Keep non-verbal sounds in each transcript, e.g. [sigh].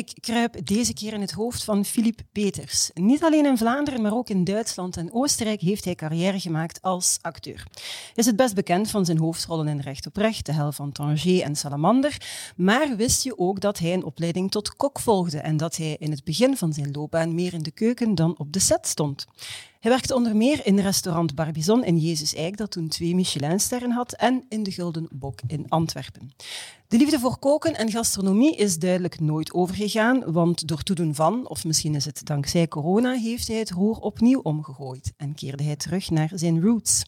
Ik kruip deze keer in het hoofd van Philippe Peters. Niet alleen in Vlaanderen, maar ook in Duitsland en Oostenrijk heeft hij carrière gemaakt als acteur. Hij is het best bekend van zijn hoofdrollen in Recht op Recht, De Hel van Tanger en Salamander. Maar wist je ook dat hij een opleiding tot kok volgde en dat hij in het begin van zijn loopbaan meer in de keuken dan op de set stond? Hij werkte onder meer in restaurant Barbizon in Jezus Eik, dat toen twee Michelinsterren had, en in de Gulden Bok in Antwerpen. De liefde voor koken en gastronomie is duidelijk nooit overgegaan, want door toedoen van, of misschien is het dankzij corona, heeft hij het roer opnieuw omgegooid en keerde hij terug naar zijn roots.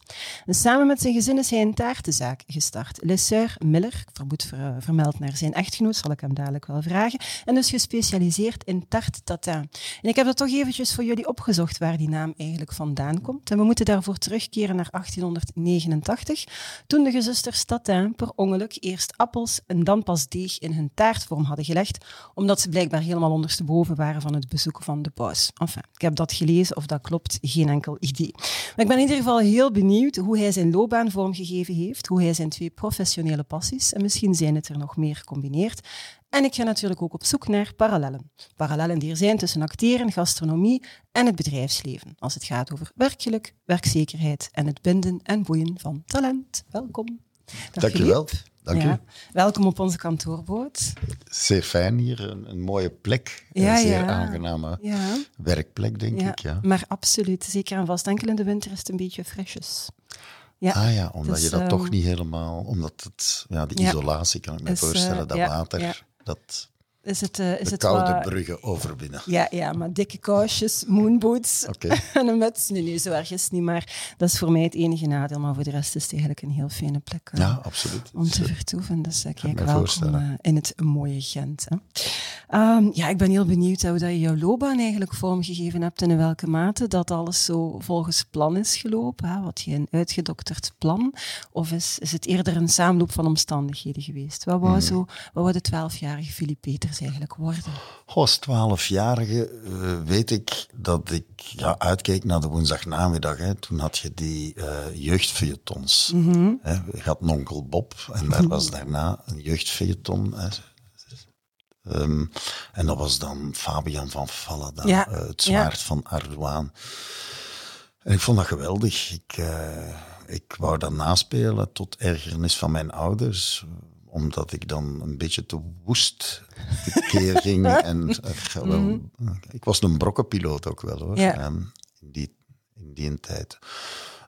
En samen met zijn gezin is hij een taartenzaak gestart. Lesseur Miller, vermoed ver, vermeld naar zijn echtgenoot, zal ik hem dadelijk wel vragen, en is gespecialiseerd in tarte tatin. En ik heb dat toch eventjes voor jullie opgezocht waar die naam eigenlijk vandaan komt. En we moeten daarvoor terugkeren naar 1889, toen de gezusters Tatin per ongeluk eerst appels en dan pas deeg in hun taartvorm hadden gelegd, omdat ze blijkbaar helemaal ondersteboven waren van het bezoeken van de paus. Enfin, ik heb dat gelezen, of dat klopt, geen enkel idee. Maar ik ben in ieder geval heel benieuwd hoe hij zijn loopbaan vormgegeven heeft, hoe hij zijn twee professionele passies, en misschien zijn het er nog meer combineert, en ik ga natuurlijk ook op zoek naar parallellen. Parallellen die er zijn tussen acteren, gastronomie en het bedrijfsleven. Als het gaat over werkgeluk, werkzekerheid en het binden en boeien van talent. Welkom. Dank je wel. Dank ja. u. Welkom op onze kantoorboot. Zeer fijn hier, een, een mooie plek. Ja, een zeer ja. aangename werkplek, denk ik. Ja. Maar absoluut, zeker en vast. Enkel in de winter is het een beetje fresjes. Ja. Ah ja, omdat dus, je dat um, toch niet helemaal... Omdat het, ja, de isolatie kan ik me is, voorstellen, uh, dat water... Dat is het, uh, is het bruggen overwinnen. Ja, ja, maar dikke kousjes, moonboots okay. [laughs] en een muts. Nee, nee, zo erg is het niet, maar dat is voor mij het enige nadeel. Maar voor de rest is het eigenlijk een heel fijne plek uh, ja, absoluut. om te vertoeven. Dus uh, kijk, welkom uh, in het mooie Gent. Hè. Um, ja, ik ben heel benieuwd hoe dat je jouw loopbaan eigenlijk vormgegeven hebt en in welke mate dat alles zo volgens plan is gelopen. Hè? Wat je een uitgedokterd plan? Of is, is het eerder een samenloop van omstandigheden geweest? Wat wou, Hmm. zo, wat wou de twaalfjarige Philippe Peters eigenlijk worden? Als twaalfjarige uh, weet ik dat ik ja, uitkeek naar de woensdagnamiddag. Hè. Toen had je die uh, jeugdfeuilletons. Mhm. Mm -hmm. hè. Je had Nonkel Bob en daar was daarna een jeugdfeuilleton. Um, en dat was dan Fabian van Fallada, ja. uh, het zwaard ja. van Ardoaan. En ik vond dat geweldig. Ik, uh, ik wou dat naspelen tot ergernis van mijn ouders omdat ik dan een beetje te woest keer ging. [laughs] en, uh, wel, mm -hmm. Ik was een brokkenpiloot ook wel hoor, ja. um, in, die, in die tijd.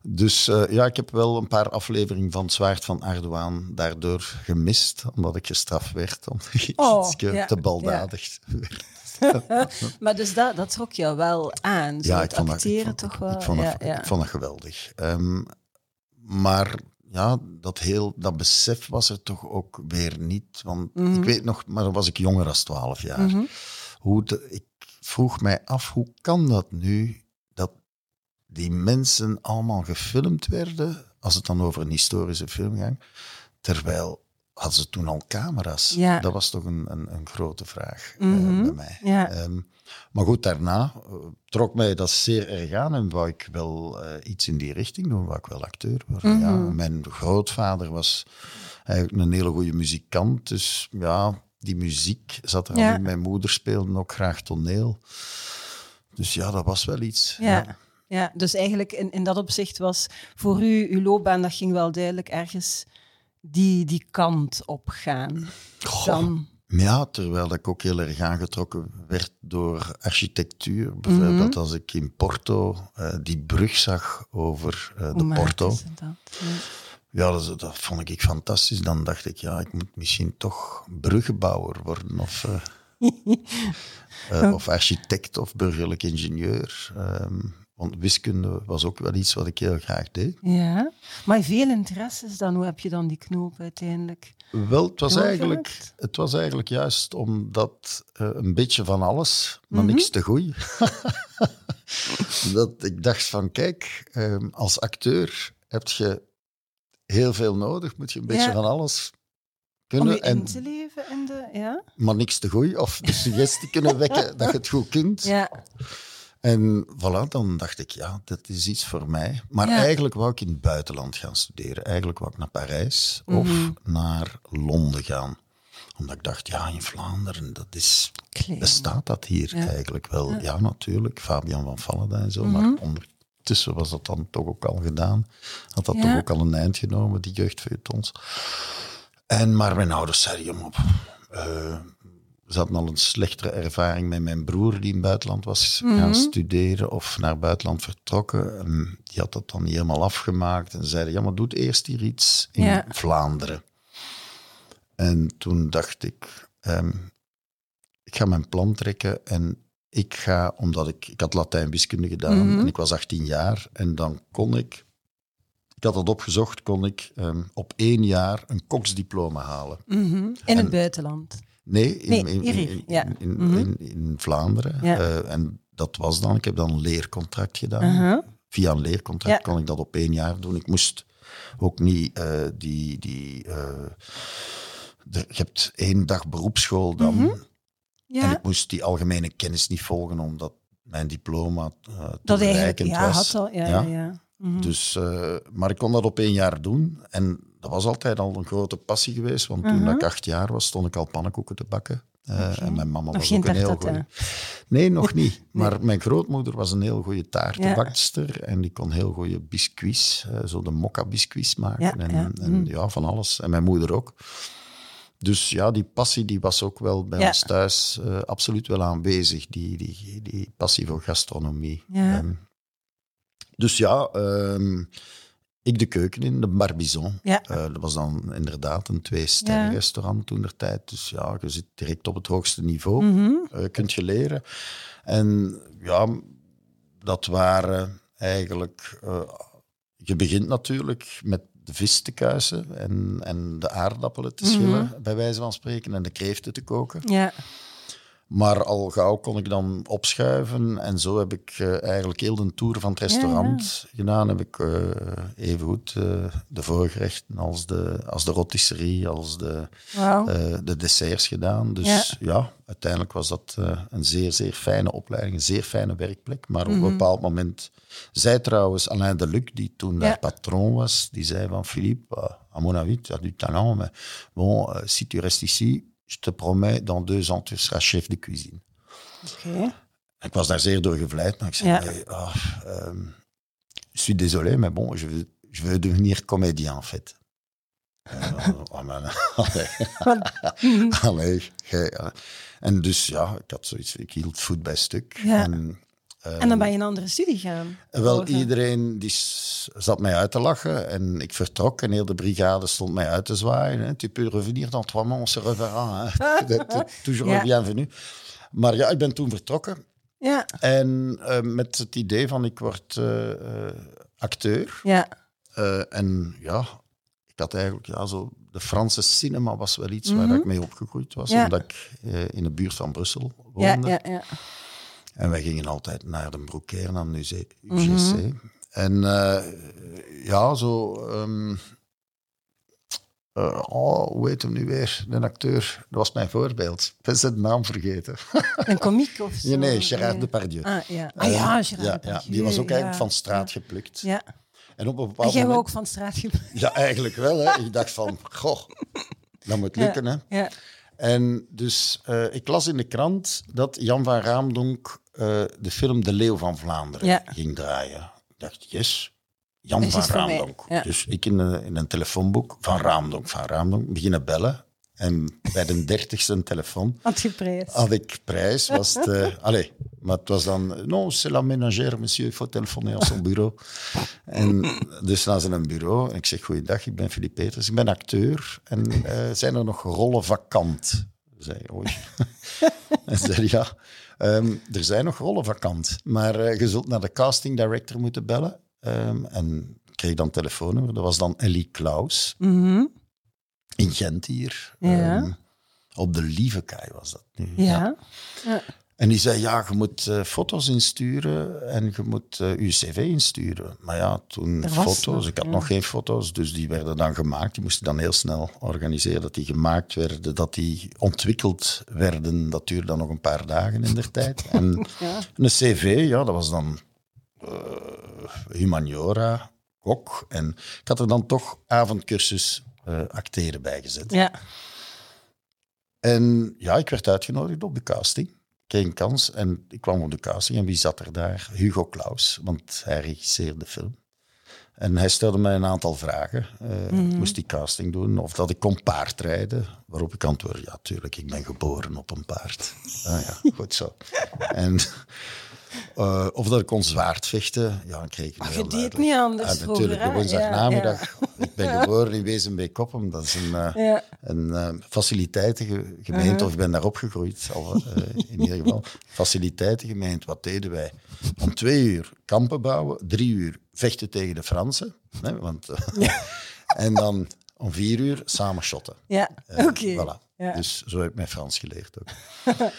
Dus uh, ja, ik heb wel een paar afleveringen van het Zwaard van Ardoaan daardoor gemist, omdat ik gestraft werd, [laughs] omdat ik oh, iets ja, te baldadig ja. werd. [laughs] maar dus dat, dat trok jou wel aan, zo ja, het ik vond acteren dat, ik, toch wel? Ik vond, ik dat geweldig. Um, maar ja, dat, heel, dat besef was er toch ook weer niet. Want Mhm. mm -hmm. ik weet nog, maar dan was ik jonger dan 12 jaar. Mm -hmm. hoe de, ik vroeg mij af, hoe kan dat nu dat die mensen allemaal gefilmd werden, als het dan over een historische film ging, terwijl hadden ze toen al camera's? Ja. Dat was toch een, een, een grote vraag mm -hmm. uh, bij mij. Ja. Um, maar goed, daarna uh, trok mij dat zeer erg aan en wou ik wel uh, iets in die richting doen, wou ik wel acteur worden. Mhm. Mm -hmm. ja, mijn grootvader was eigenlijk een hele goede muzikant, dus ja, die muziek zat er ja. al in. Mijn moeder speelde ook graag toneel. Dus ja, dat was wel iets. Ja. ja. Ja, dus eigenlijk in, in dat opzicht was voor u, uw loopbaan, dat ging wel duidelijk ergens die, die kant op gaan. Goh. Dan... Ja, terwijl ik ook heel erg aangetrokken werd door architectuur. Bijvoorbeeld mm -hmm. als ik in Porto uh, die brug zag over uh, de Porto. Dat? Ja. Ja, dat, dat, vond ik fantastisch. Dan dacht ik, ja, ik moet misschien toch bruggenbouwer worden of, [laughs] uh, of architect of burgerlijk ingenieur. Um, want wiskunde was ook wel iets wat ik heel graag deed. Ja, maar veel interesses dan. Hoe heb je dan die knoop uiteindelijk? Wel, het was, eigenlijk, het was eigenlijk juist omdat uh, een beetje van alles, maar mm -hmm. niks te goed. [laughs] dat ik dacht van, kijk, ehm, als acteur heb je heel veel nodig. Moet je een beetje Ja. van alles Om kunnen. je en, in te leven in de... Ja? maar niks te goed. Of de suggestie kunnen wekken [laughs] dat je het goed kunt. Ja. En voilà, dan dacht ik, ja, dat is iets voor mij. Maar Ja. eigenlijk wou ik in het buitenland gaan studeren. Eigenlijk wou ik naar Parijs of Mhm. naar Londen gaan. Omdat ik dacht, ja, in Vlaanderen, dat is... Klein. Bestaat dat hier Ja. eigenlijk wel? Ja. natuurlijk. Fabian van Vallenda en zo. Mhm. Maar ondertussen was dat dan toch ook al gedaan. Had dat toch ook al een eind genomen, die jeugdfeuilletons. En, maar mijn ouders zeiden, jongen, eh, ze hadden al een slechtere ervaring met mijn broer die in het buitenland was Mhm. gaan studeren of naar het buitenland vertrokken. En die had dat dan niet helemaal afgemaakt en zeiden, ja, maar doe eerst hier iets in Ja. Vlaanderen. En toen dacht ik, ehm, ik ga mijn plan trekken en ik ga, omdat ik, ik had Latijn wiskunde gedaan Mhm. en ik was 18 jaar en dan kon ik, ik had dat opgezocht, kon ik ehm, op één jaar een koksdiploma halen. Mhm. In En- het buitenland. Nee, in, Nee, in, hier, in, hier, in, ja. in, in, in Vlaanderen. Ja. En dat was dan, ik heb dan een leercontract gedaan. Via een leercontract kon ik dat op één jaar doen. Ik moest ook niet eh, die... die eh, de- je hebt één dag beroepsschool dan. Mhm. En ik moest die algemene kennis niet volgen, omdat mijn diploma eh dat eigenlijk... Ja, was. had al... Ja, Ja. Mhm. Dus, maar ik kon dat op één jaar doen. En dat was altijd al een grote passie geweest. Want toen Mhm. ik acht jaar was, stond ik al pannenkoeken te bakken. Eh. En mijn mama Nog was ook een heel goede. Nee, nog niet. Maar mijn grootmoeder was een heel goede taartenbakster. En die kon heel goede biscuits, eh, zo de mokka-biscuits maken. Ja, en ja. en Mm. ja, van alles. En mijn moeder ook. Dus ja, die passie die was ook wel bij ons thuis eh, absoluut wel aanwezig. Die, die, die passie voor gastronomie. Ja. Ehm, dus ja, ehm, ik de keuken in, de Barbizon. Ja. Eh, dat was dan inderdaad een twee-sterren Ja. restaurant toen der tijd. Dus ja, je zit direct op het hoogste niveau. Mhm. eh, kunt je leren. En ja, dat waren eigenlijk... eh, je begint natuurlijk met de vis te kuisen en, en de aardappelen te schillen, bij wijze van spreken, en de kreeften te koken. Ja. Maar al gauw kon ik dan opschuiven. En zo heb ik eh, eigenlijk heel de tour van het restaurant gedaan. Heb ik uh, evengoed uh, de voorgerechten als de, als de rotisserie, als de, de desserts gedaan. Dus Ja. ja, uiteindelijk was dat een zeer, zeer fijne opleiding, een zeer fijne werkplek. Maar op Mhm. een bepaald moment zei trouwens Alain Deluc, die toen daar patron was, die zei van Philippe, à mon avis, tu as du talent, mais bon, si tu restes ici, je te promets, dans deux ans, tu seras chef de cuisine. Oké. Ik was daar zeer door gevleid, maar ik zei, Ja. hey, ah, ehm, je suis désolé, mais bon, je veux, je veux devenir comédien, en fait. Eh, oh, maar, [laughs] allee, Want- Mhm. allee, gij, eh. en dus ja, ik had zoiets, ik hield voet bij stuk. Ja. En, En dan ben je een andere studie gaan. wel, volgen. iedereen die zat mij uit te lachen en ik vertrok en heel de brigade stond mij uit te zwaaien. Hè. Tu peux revenir dans trois mois, on se reverra. t'es [laughs] [laughs] Toujours Ja. Maar ja, ik ben toen vertrokken Ja, en eh, met het idee van ik word eh, eh, acteur. ja. Eh, en ja, ik had eigenlijk ja, zo... De Franse cinema was wel iets waar Mhm. ik mee opgegroeid was, Ja. omdat ik eh, in de buurt van Brussel Ja, woonde. ja, ja. En wij gingen altijd naar de Broekeer, naar het UGC. Mhm. En eh, ja, zo... eh, oh, hoe heet hem nu weer? De acteur. Dat was mijn voorbeeld. Ik ben zijn naam vergeten. [laughs] Een komiek of zo. nee, nee, Gérard Nee. Depardieu. Ah, ja. Ah Eh, ja, Gérard ja, ja, Depardieu, die was ook eigenlijk van straat geplukt. Ja. En op een En bepaald jij moment... ook van straat gebruiken. Ja, eigenlijk wel. Hè. Ik dacht van, [laughs] goh, dat moet lukken. Hè. Ja. En dus ik las in de krant dat Jan van Raamdonk eh, de film De Leeuw van Vlaanderen Ja. ging draaien. Ik dacht, yes, Jan van. Raamdonk. Ja. Dus ik in, een- in een telefoonboek van Raamdonk, van Raamdonk, beginnen bellen. En bij de [laughs] dertigste telefoon Had je prijs. had ik prijs. Was het, eh, [laughs] allez, maar het was dan... Non, c'est la ménagère, monsieur, il faut téléphoner à son bureau. En dus naar zijn bureau. En ik zeg, goeiedag, ik ben Philippe Peters. Ik ben acteur. En eh, zijn er nog rollen vakant? Zei hij, oei. [laughs] en zei ja, ehm, er zijn nog rollen vakant. Maar eh, je zult naar de casting director moeten bellen. Ehm, en ik kreeg dan telefoonnummer. Dat was dan Ellie Klaus Mhm. in Gent hier. Ja. Ehm, op de Lievekaai was dat nu. Ja. ja. En die zei, ja, je moet uh, foto's insturen en je moet uh, je cv insturen. Maar ja, toen foto's, nog, ik had ja. nog geen foto's, dus die werden dan gemaakt. Die moesten dan heel snel organiseren dat die gemaakt werden, dat die ontwikkeld werden. Dat duurde dan nog een paar dagen in der tijd. [laughs] En ja. een cv, ja, dat was dan uh, humaniora, kok. En ik had er dan toch avondcursus acteren bij gezet. Ja. En ja, ik werd uitgenodigd op de casting kreeg een kans en ik kwam op de casting. En wie zat er daar? Hugo Claus, want hij regisseerde de film. En hij stelde mij een aantal vragen. Uh, mm Moest die casting doen of dat ik kon paardrijden? Waarop ik antwoordde, ja, tuurlijk, ik ben geboren op een paard. ah ja, [laughs] goed zo. en uh, of dat ik kon zwaard vechten. Ja, dan kreeg ik je deed niet anders ja, Natuurlijk, de woensdagnamiddag. Ja, ja. [laughs] Ik ben geboren in Wezenbeek-Koppem. Dat is een, uh, een uh, faciliteitengemeente, -huh. of ik ben daar opgegroeid, al, in ieder geval. Faciliteitengemeente, wat deden wij? Om twee uur kampen bouwen, drie uur vechten tegen de Fransen. Hè, want, [laughs] en dan om vier uur samen shotten. Ja, oké. Okay. Voilà. Dus zo heb ik mijn Frans geleerd ook. [laughs]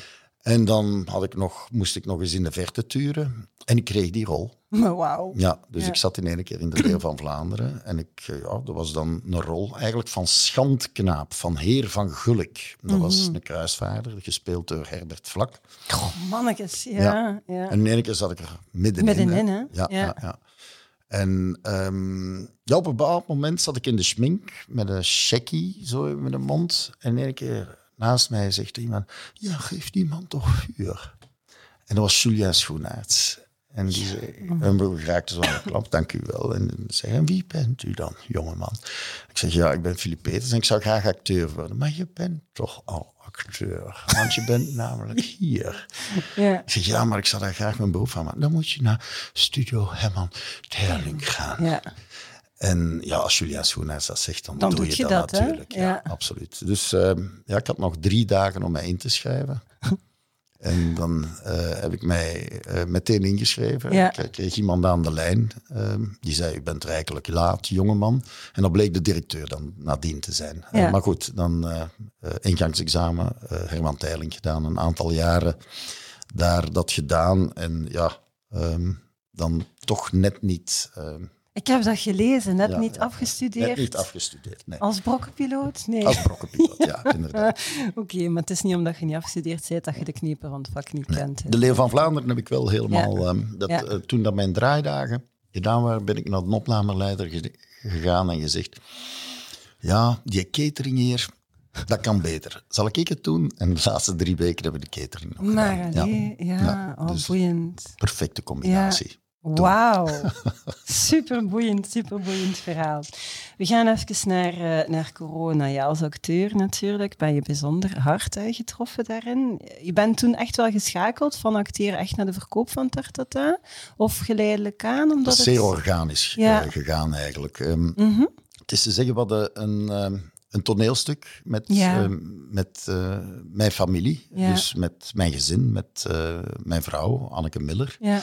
En dan had ik nog, moest ik nog eens in de verte turen. En ik kreeg die rol. [laughs] Wauw. Ja, dus ik zat in één keer in de deel van Vlaanderen. En ik, eh, ja, dat was dan een rol eigenlijk van schandknaap, van heer van Gulk. Dat was mhm. een kruisvaarder, gespeeld door Herbert Vlak. Oh, mannetjes, ja. ja. En in één keer zat ik er middenin. Middenin, hè? Ja, ja. ja, En um, ja, op een bepaald moment zat ik in de schmink met een checkie zo met de mond. En in één keer naast mij zegt iemand, ja, geef die man toch vuur. En dat was Julia Schoenaerts. En die zei, en we raakten zo aan de klap, dank u wel. En zei, en wie bent u dan, jongeman? Ik zeg, ja, ik ben Filip Peters en ik zou graag acteur worden. Maar je bent toch al acteur, want je bent [laughs] namelijk hier. Ja. Ik zeg, ja, maar ik zou daar graag mijn beroep van maken. Dan moet je naar Studio Herman Terling gaan. Ja. En ja, als Julia Schoenaerts dat zegt, dan, dan doe, je, je dat, natuurlijk. Ja. ja. absoluut. Dus uh, ja, ik had nog drie dagen om mij in te schrijven. [laughs] en dan uh, heb ik mij uh, meteen ingeschreven. Ja. Ik kreeg iemand aan de lijn. ehm, die zei, u bent rijkelijk laat, jongeman. En dat bleek de directeur dan nadien te zijn. Ja. maar goed, dan ingangsexamen, Herman Teiling gedaan. Een aantal jaren daar dat gedaan. En ja, um, dan toch net niet ehm, ik heb dat gelezen, net ja, niet ja, afgestudeerd. Net niet afgestudeerd, nee. Als brokkenpiloot? Nee. Als brokkenpiloot, ja, [laughs] inderdaad. Oké, okay, maar het is niet omdat je niet afgestudeerd bent dat je de kniepen van het vak niet nee. kent. De Leeuw van Vlaanderen heb ik wel helemaal... Um, dat, uh, toen dat mijn draaidagen gedaan waren, ben ik naar de opnameleider ge gegaan en gezegd... Ja, die catering hier, dat kan beter. Zal ik het doen? En de laatste drie weken hebben we de catering nog maar, gedaan. Nee, ja, ja, oh, dus boeiend. Perfecte combinatie. Wauw, [laughs] super boeiend, super boeiend verhaal. We gaan even naar, uh, naar corona. Ja, als acteur natuurlijk ben je bijzonder hard uh, getroffen daarin. Je bent toen echt wel geschakeld van acteren echt naar de verkoop van Tartata? Of geleidelijk aan? Omdat dat is zeer organisch ja. uh, gegaan eigenlijk. Um, mm -hmm. Het is te zeggen, we hadden een, um, een toneelstuk met, ja. uh, met uh, mijn familie. Ja. Dus met mijn gezin, met mijn vrouw, Anneke Miller. Ja.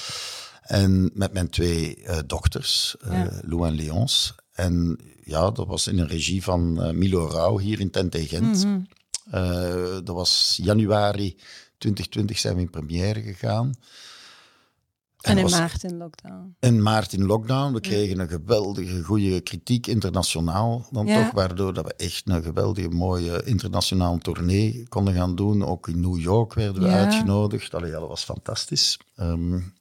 En met mijn twee uh, dochters, uh, ja. Lou en Leons. En ja, dat was in een regie van uh, Milo Rauw hier in Tente Gent. Mm -hmm. dat was januari 2020 zijn we in première gegaan. En, en in maart in lockdown. In maart in lockdown. We kregen een geweldige, goede kritiek internationaal dan ja. toch, waardoor dat we echt een geweldige, mooie internationale tournee konden gaan doen. Ook in New York werden we uitgenodigd. Allee, dat was fantastisch. Um,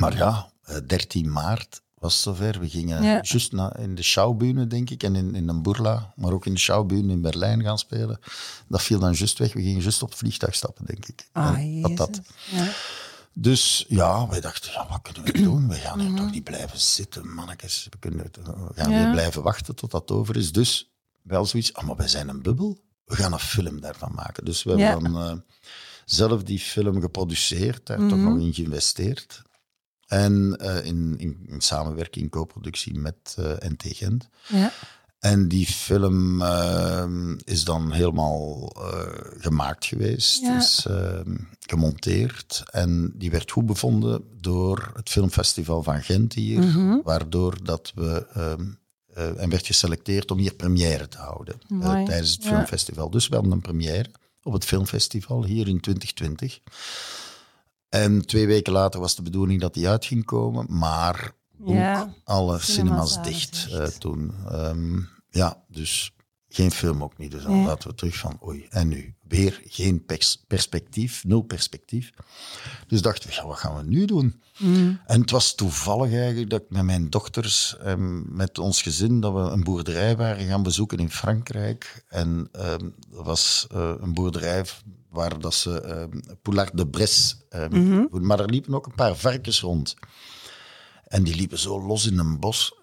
maar ja, 13 maart was zover. We gingen ja. juist in de Schaubühne, denk ik, en in, in een Burla, maar ook in de Schaubühne in Berlijn gaan spelen. Dat viel dan juist weg. We gingen juist op het vliegtuig stappen, denk ik. Ah, dat, dat. Ja. Dus ja, wij dachten, ja, wat kunnen we [clears throat] doen? We gaan hier toch niet blijven zitten, mannetjes. We, kunnen, we gaan ja. weer blijven wachten tot dat over is. Dus wel zoiets, oh, maar wij zijn een bubbel. We gaan een film daarvan maken. Dus we hebben dan uh, zelf die film geproduceerd, daar mm -hmm. toch nog in geïnvesteerd. En uh, in, in, in, samenwerking, co-productie met uh, NT Gent. Ja. En die film uh, is dan helemaal gemaakt geweest, ja. is gemonteerd. En die werd goed bevonden door het Filmfestival van Gent hier. Mm -hmm. Waardoor dat we... en werd geselecteerd om hier première te houden tijdens het ja. filmfestival. Dus we hadden een première op het filmfestival hier in 2020. En twee weken later was de bedoeling dat die uit ging komen, maar Ja, ook alle cinemas dicht. eh, toen. Ehm, ja, dus geen film ook niet. Dus dan Nee. laten we terug van, oei, en nu? Weer geen pers- perspectief, nul perspectief. Dus dachten we, ja, wat gaan we nu doen? Mm. En het was toevallig eigenlijk dat ik met mijn dochters, ehm, met ons gezin, dat we een boerderij waren gaan bezoeken in Frankrijk. En ehm, dat was eh, een boerderij waar dat ze ehm Poulard de Bresse, ehm, maar er liepen ook een paar varkens rond. En die liepen zo los in een bos.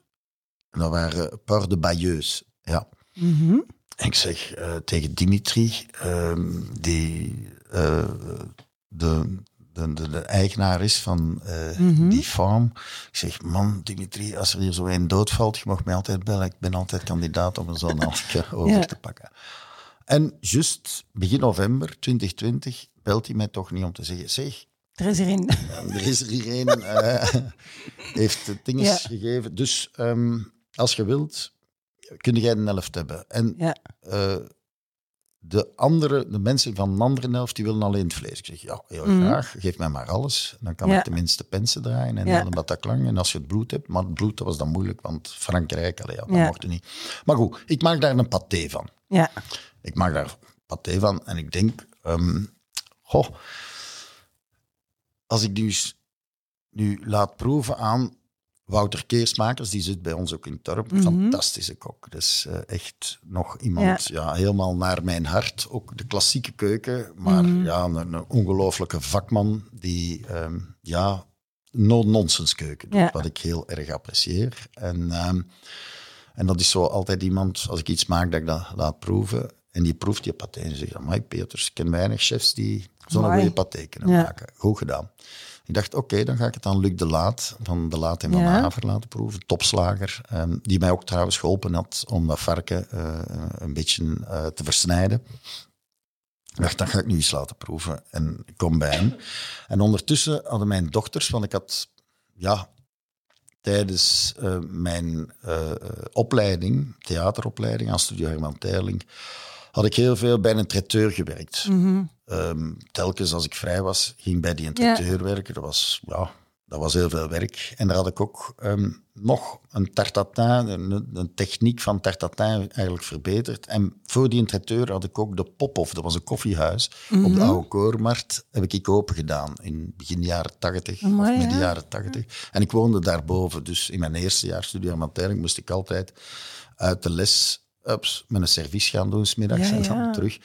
En dat waren Peur de Bayeux. Ja. En ik zeg eh, tegen Dimitri, ehm, die eh, de, de, de, de eigenaar is van eh, Mhm. die farm. Ik zeg, man, Dimitri, als er hier zo een doodvalt, je mag mij altijd bellen. Ik ben altijd kandidaat om een zo'n [laughs] over Ja. te pakken. En juist begin november 2020 belt hij mij toch niet om te zeggen, zeg, Er is er een. [laughs] er is er hier een, heeft het dinges Ja. gegeven. Dus ehm, als je wilt, kun jij een helft hebben. En Ja. eh, de, andere, de mensen van de andere helft, die willen alleen het vlees. Ik zeg, ja, heel Mhm. graag, geef mij maar alles. Dan kan Ja. ik tenminste pensen draaien en Ja. een Bataclan. En als je het bloed hebt, maar het bloed dat was dan moeilijk, want Frankrijk, allee, ja, dat Ja. mocht je niet. Maar goed, ik maak daar een paté van. Ja. Ik maak daar paté van en ik denk, ehm, goh, als ik eens nu laat proeven aan Wouter Keersmakers, die zit bij ons ook in Torp, Mhm. fantastische kok. Dus eh, echt nog iemand, ja. helemaal naar mijn hart. Ook de klassieke keuken, maar Mhm. ja, een, een ongelooflijke vakman die, ehm, ja, no-nonsense keuken doet, Ja. wat ik heel erg apprecieer. En, ehm, en dat is zo altijd iemand, als ik iets maak, dat ik dat laat proeven. En die proeft die paté en zegt, amai Peters, ik ken weinig chefs die zo'n goede paté kunnen maken. Goed gedaan. Ik dacht, oké, dan ga ik het aan Luc de Laat van De Laat en Van Ja. Haver laten proeven. Topslager, ehm, die mij ook trouwens geholpen had om dat varken eh, een beetje eh, te versnijden. Ik dacht, dat ga ik nu eens laten proeven. En ik kom bij hem. En ondertussen hadden mijn dochters, want ik had ja, tijdens eh, mijn opleiding, theateropleiding aan Studio Herman Terling, had ik heel veel bij een traiteur gewerkt. Mhm. Ehm, telkens als ik vrij was, ging ik bij die traiteur werken. Dat was, ja, dat was heel veel werk. En daar had ik ook ehm, nog een tartatin, een, een techniek van tartatin eigenlijk verbeterd. En voor die traiteur had ik ook de Pophof, dat was een koffiehuis op de Oude Koormarkt, heb ik open gedaan in begin jaren tachtig, of midden ja. jaren tachtig. En ik woonde daarboven, dus in mijn eerste jaar studie Armantering moest ik altijd uit de les ups, met een servies gaan doen, smiddags Ja, en dan ja. terug.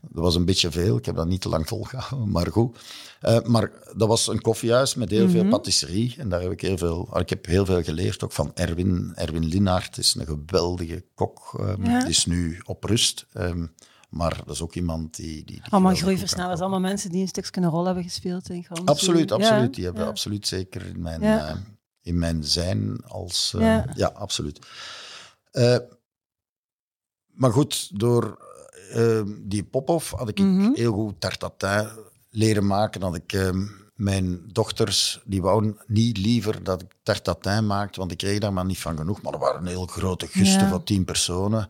Dat was een beetje veel, ik heb dat niet te lang volgehouden, maar goed. Eh, maar dat was een koffiehuis met heel Mhm. veel patisserie en daar heb ik heel veel, ik heb heel veel geleerd, ook van Erwin. Erwin Linnaert is een geweldige kok, ehm, Ja. die is nu op rust. ehm, maar dat is ook iemand die... die, die Allemaal kan groeiversnellers, allemaal mensen die een stukje een rol hebben gespeeld. In Gans. Absoluut, absoluut. Die hebben absoluut zeker in mijn, eh, in mijn zijn als... eh, Ja. ja. absoluut. Maar goed, door eh, die pop-off had ik Mhm. heel goed tartatin leren maken. Dat ik eh, mijn dochters, die wouden niet liever dat ik tartatin maakte, want ik kreeg daar maar niet van genoeg. Maar er waren heel grote gusten Ja. van tien personen.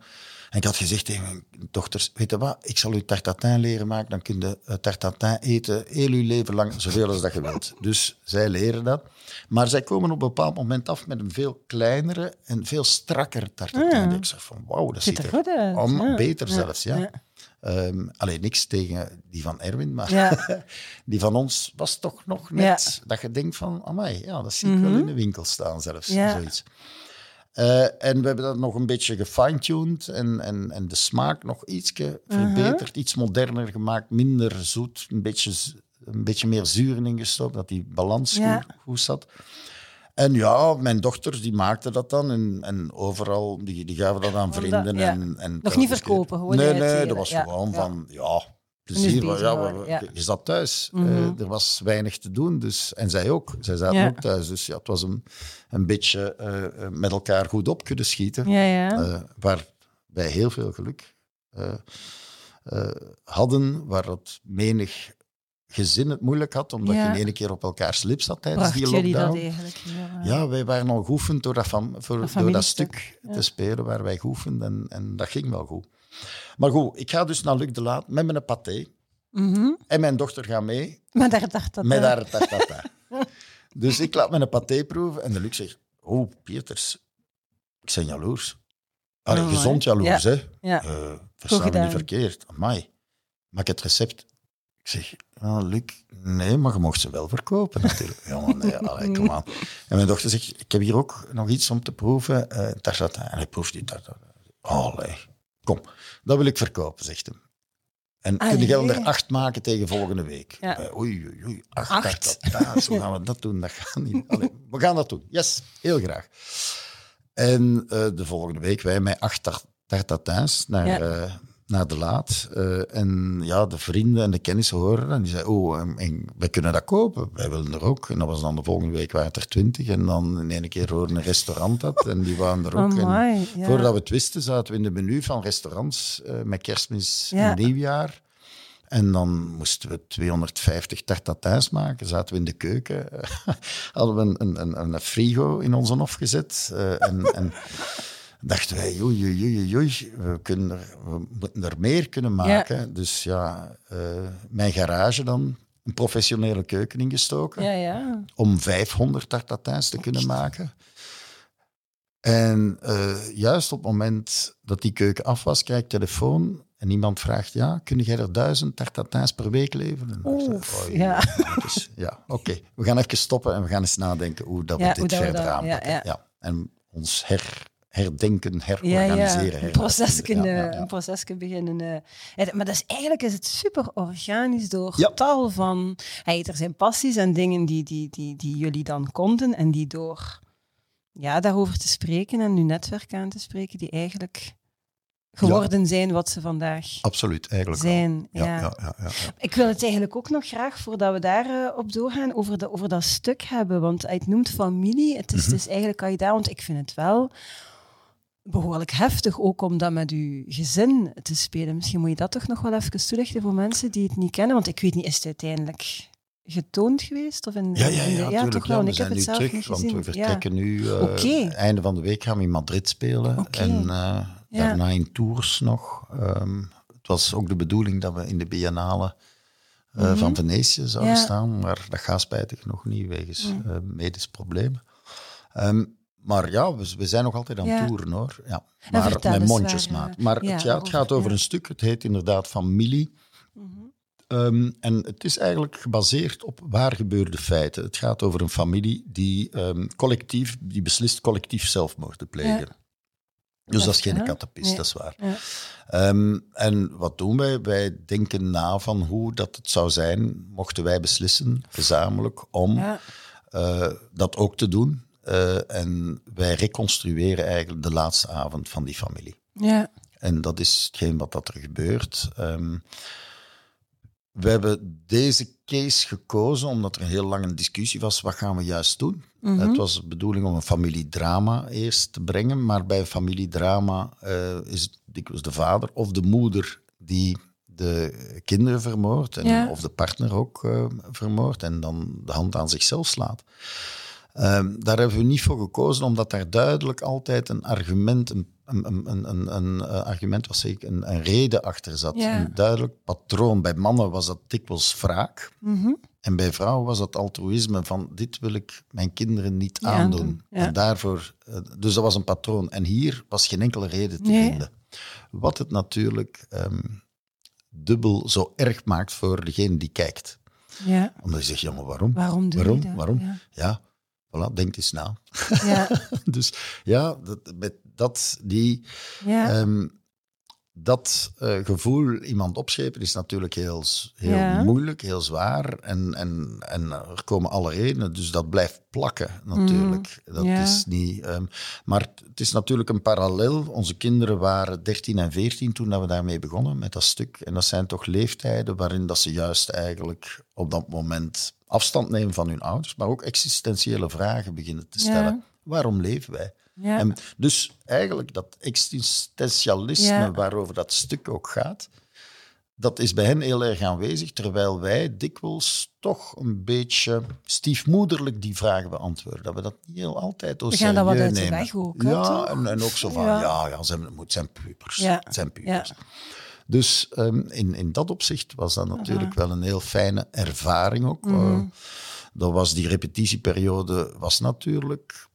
En ik had gezegd tegen mijn dochters, weet je wat, ik zal u tartatin leren maken, dan kun je eh, tartatin eten heel uw leven lang, zoveel als dat je wilt. [laughs] Dus zij leren dat. Maar zij komen op een bepaald moment af met een veel kleinere en veel strakker tartatin. Ja. Ik zeg van, wauw, dat Ziet ziet er goed uit. om, ja. beter Ja, zelfs, ja. ja. Ehm, alleen niks tegen die van Erwin, maar Ja. [laughs] die van ons was toch nog net dat je denkt van, amai, ja, dat zie ik wel in de winkel staan zelfs, Mhm. Ja. zoiets. Eh, en we hebben dat nog een beetje gefine-tuned en, en, en de smaak nog Uh-huh. verbeterd, iets moderner gemaakt, minder zoet, een beetje, een beetje meer zuren ingestopt, dat die balans Ja. goed, goed zat. En ja, mijn dochters die maakten dat dan en, en overal, die, die gaven dat aan vrienden. ja. en, en niet telkens keer- verkopen, gewoon Nee, nee, dat was ja, gewoon van, ja, plezier. ja. Je zat thuis. Mhm. Eh, er was weinig te doen, dus, en zij ook. Zij zaten Ja. ook thuis, dus ja, het was een, een beetje eh, eh, met elkaar goed op kunnen schieten. Ja, waar wij heel veel geluk hadden, waar het menig gezin het moeilijk had, omdat je in één keer op elkaars lip zat tijdens Bracht die jullie dat lockdown. eigenlijk? Ja. Wij waren al geoefend door dat, fam- voor, door dat stuk te spelen waar wij geoefend en, en dat ging wel goed. Maar goed, ik ga dus naar Luc de Laat met mijn paté. Mhm. En mijn dochter gaat mee met eh, haar tartata. [laughs] dus ik laat mijn paté proeven en de Luc zegt, oh, Pieters, ik ben jaloers. Allee, gezond jaloers, hè. Ja. Eh verstaan me gedaan. niet verkeerd. Amai, mag ik het recept? Ik zeg, ah, Luc, nee, maar je mocht ze wel verkopen natuurlijk. ja, maar nee, allee, [laughs] kom aan. En mijn dochter zegt, ik heb hier ook nog iets om te proeven. eh tartata. En hij proeft die tartata. Allee, kom, dat wil ik verkopen, zegt hem. En kun je Allee. er acht maken tegen volgende week? Ja. Eh, oei, oei, oei, acht, Acht. tartata's, hoe gaan we dat doen? Dat gaat niet. Allee, we gaan dat doen. Yes, heel graag. En eh, de volgende week wij met acht tar- tartatins naar, Ja. eh, naar de laat. Eh, en ja, de vrienden en de kennissen horen en die zeiden, oh, en, en wij kunnen dat kopen. Wij willen er ook. En dat was dan de volgende week waren het er twintig. En dan in één keer hoorde een restaurant dat en die waren er ook. En ja. Voordat we het wisten, zaten we in de menu van restaurants eh, met kerstmis Ja. en nieuwjaar. En dan moesten we 250 tartatins maken. Zaten we in de keuken. [laughs] Hadden we een, een, een, frigo in onze hof gezet. eh, en, en dachten wij, oei, oei, oei, we, kunnen er, we moeten er meer kunnen maken. Dus ja, eh, mijn garage dan, een professionele keuken ingestoken Ja, ja. om 500 tartatins te kunnen maken. En eh, juist op het moment dat die keuken af was, krijg ik telefoon en iemand vraagt, ja, kun jij er duizend tartatins per week leveren? Oef, "Oei, ja. [laughs] dus, ja, oké. We gaan even stoppen en we gaan eens nadenken hoe dat we Ja, dit verder dat- aanpakken. En ons her, herdenken, herorganiseren. ja. Een proces kunnen, Ja, ja, ja. Een proces kunnen beginnen. eh. Maar dat is, eigenlijk is het super organisch door Ja. tal van... Hey, er zijn passies en dingen die, die, die, die jullie dan konden en die door ja, daarover te spreken en uw netwerk aan te spreken, die eigenlijk geworden zijn wat ze vandaag Absoluut, eigenlijk zijn. Ja. Ik wil het eigenlijk ook nog graag, voordat we daarop op doorgaan, over, de, over dat stuk hebben. Want het noemt familie. Het is Mhm. dus eigenlijk, kan je daar, want ik vind het wel behoorlijk heftig, ook om dat met uw gezin te spelen. Misschien moet je dat toch nog wel even toelichten voor mensen die het niet kennen. Want ik weet niet, is het uiteindelijk getoond geweest? Of in, Ja, ja, in de- ja, tuurlijk, toch ja. wel. We Ik heb het zelf terug, niet want gezien. we vertrekken nu. Oké. Einde van de week gaan we in Madrid spelen. En eh, Ja. daarna in Tours nog. Ehm, het was ook de bedoeling dat we in de Biennale eh, Mhm. van Venetië zouden Ja. staan. Maar dat gaat spijtig nog niet, wegens medische problemen. Ehm, maar ja, we, we zijn nog altijd aan Ja. het toeren hoor. Ja. Maar met mondjesmaat. eh, Maar ja, het, ja, het gaat over een stuk. Het heet inderdaad Familie. Mhm. Ehm, en het is eigenlijk gebaseerd op waar gebeurde feiten. Het gaat over een familie die ehm, collectief, die beslist collectief zelfmoord te plegen. Ja. Dus dat is geen katapist, Nee. dat is waar. Ja. Ehm, en wat doen wij? Wij denken na van hoe dat het zou zijn, mochten wij beslissen, gezamenlijk, om Ja. eh, dat ook te doen. Eh, en wij reconstrueren eigenlijk de laatste avond van die familie. Ja. En dat is hetgeen wat dat er gebeurt. Ehm, we hebben deze case gekozen omdat er een heel lange discussie was. Wat gaan we juist doen? Mhm. Het was de bedoeling om een familiedrama eerst te brengen. Maar bij een familiedrama eh, is het dikwijls de vader of de moeder die de kinderen vermoordt. En, Ja. Of de partner ook eh, vermoordt. En dan de hand aan zichzelf slaat. Ehm, daar hebben we niet voor gekozen, omdat daar duidelijk altijd een argument, een, een, een, een, een, eh, argument was zeker een, een reden achter zat. Ja. Een duidelijk patroon. Bij mannen was dat dikwijls wraak. Mhm. En bij vrouwen was dat altruïsme van dit wil ik mijn kinderen niet Ja, aandoen. ja. En daarvoor, eh, dus dat was een patroon. En hier was geen enkele reden te Nee. vinden. Wat het natuurlijk ehm, dubbel zo erg maakt voor degene die kijkt. ja. Omdat je zegt, ja, maar waarom? Waarom Waarom? Waarom? Ja. Ja, voilà, denk eens na. Ja. [laughs] dus ja, dat, met dat, die, Ja. ehm, dat eh, gevoel iemand opschepen is natuurlijk heel, heel Ja. moeilijk, heel zwaar. En, en, en er komen alle redenen, dus dat blijft plakken natuurlijk. Dat Mhm. Ja. is niet, ehm, maar het is natuurlijk een parallel. Onze kinderen waren 13 en 14 toen dat we daarmee begonnen met dat stuk. En dat zijn toch leeftijden waarin dat ze juist eigenlijk op dat moment afstand nemen van hun ouders, maar ook existentiële vragen beginnen te stellen. Ja. Waarom leven wij? Ja. En dus eigenlijk dat existentialisme Ja. waarover dat stuk ook gaat, dat is bij hen heel erg aanwezig, terwijl wij dikwijls toch een beetje stiefmoederlijk die vragen beantwoorden. Dat we dat niet heel altijd We gaan dat wat uit de weg ook. Ja, en, en ook zo van, Ja. ja, ja, ze hebben, het zijn pubers. Ja. Het zijn pubers. Dus ehm, in, in dat opzicht was dat natuurlijk wel een heel fijne ervaring ook. Eh, dat was die repetitieperiode was natuurlijk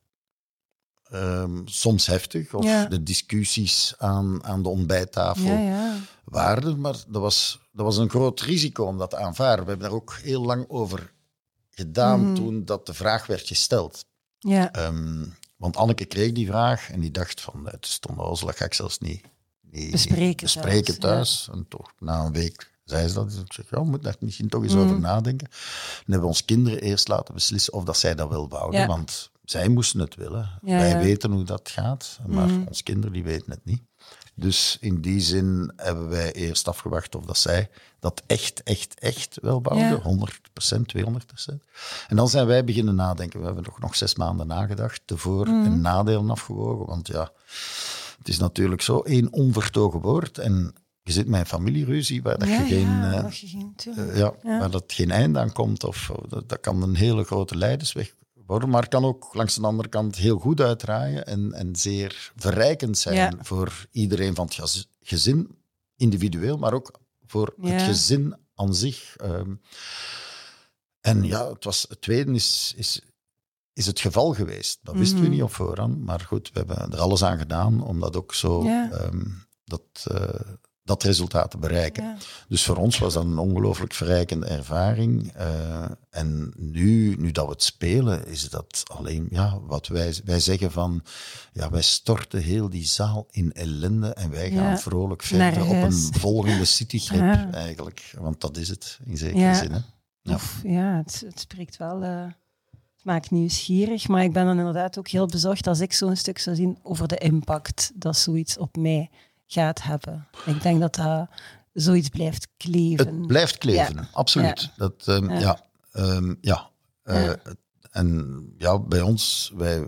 ehm, soms heftig. Of Ja. de discussies aan, aan de ontbijttafel Ja, ja. waarden. Maar dat was, dat was een groot risico om dat te aanvaarden. We hebben daar ook heel lang over gedaan Mhm. toen dat de vraag werd gesteld. Ja, Ehm, want Anneke kreeg die vraag en die dacht van, het is onnozel, dat ga ik zelfs niet, niet Bespreken bespreken thuis. En toch, na een week zei ze dat. Dus ik zeg, ja, we moeten daar misschien toch eens Mm. over nadenken. En hebben we ons kinderen eerst laten beslissen of dat zij dat wel wouden. Ja. Want zij moesten het willen. Ja, Wij weten hoe dat gaat, maar Mhm. onze kinderen die weten het niet. Dus in die zin hebben wij eerst afgewacht of dat zij dat echt, echt, echt wel wouden. Ja. 100%, 200%. En dan zijn wij beginnen nadenken. We hebben nog, nog zes maanden nagedacht, de voor- Mhm. en nadelen afgewogen. Want ja, het is natuurlijk zo één onvertogen woord. En je zit met een familieruzie waar, dat ja, je, geen, ja, dat je geen... tuurlijk. ja, Ja. waar dat geen einde aan komt. Of, dat, dat kan een hele grote leidersweg worden. Maar het kan ook langs de andere kant heel goed uitdraaien en, en zeer verrijkend zijn voor iedereen van het gez- gezin, individueel, maar ook voor het gezin aan zich. Ehm, en ja, het, was, het tweede is, is, is het geval geweest. Dat wisten we Mhm. niet op voorhand, maar goed, we hebben er alles aan gedaan om dat ook zo, Ja. ehm, dat, eh, dat resultaat te bereiken. Ja. Dus voor ons was dat een ongelooflijk verrijkende ervaring. Eh, en nu, nu dat we het spelen, is dat alleen ja, wat wij, wij zeggen van... Ja, wij storten heel die zaal in ellende en wij gaan Ja, vrolijk verder op een volgende citytrip eigenlijk. Want dat is het, in zekere zin. Hè? Ja, het, het spreekt wel... eh, het maakt nieuwsgierig, maar ik ben dan inderdaad ook heel bezorgd als ik zo'n stuk zou zien over de impact dat zoiets op mij gaat hebben. Ik denk dat dat zoiets blijft kleven. Het blijft kleven, absoluut. Ja. Dat, ehm, Ja. ja. ehm, ja. Eh, Ja. En ja, bij ons, wij,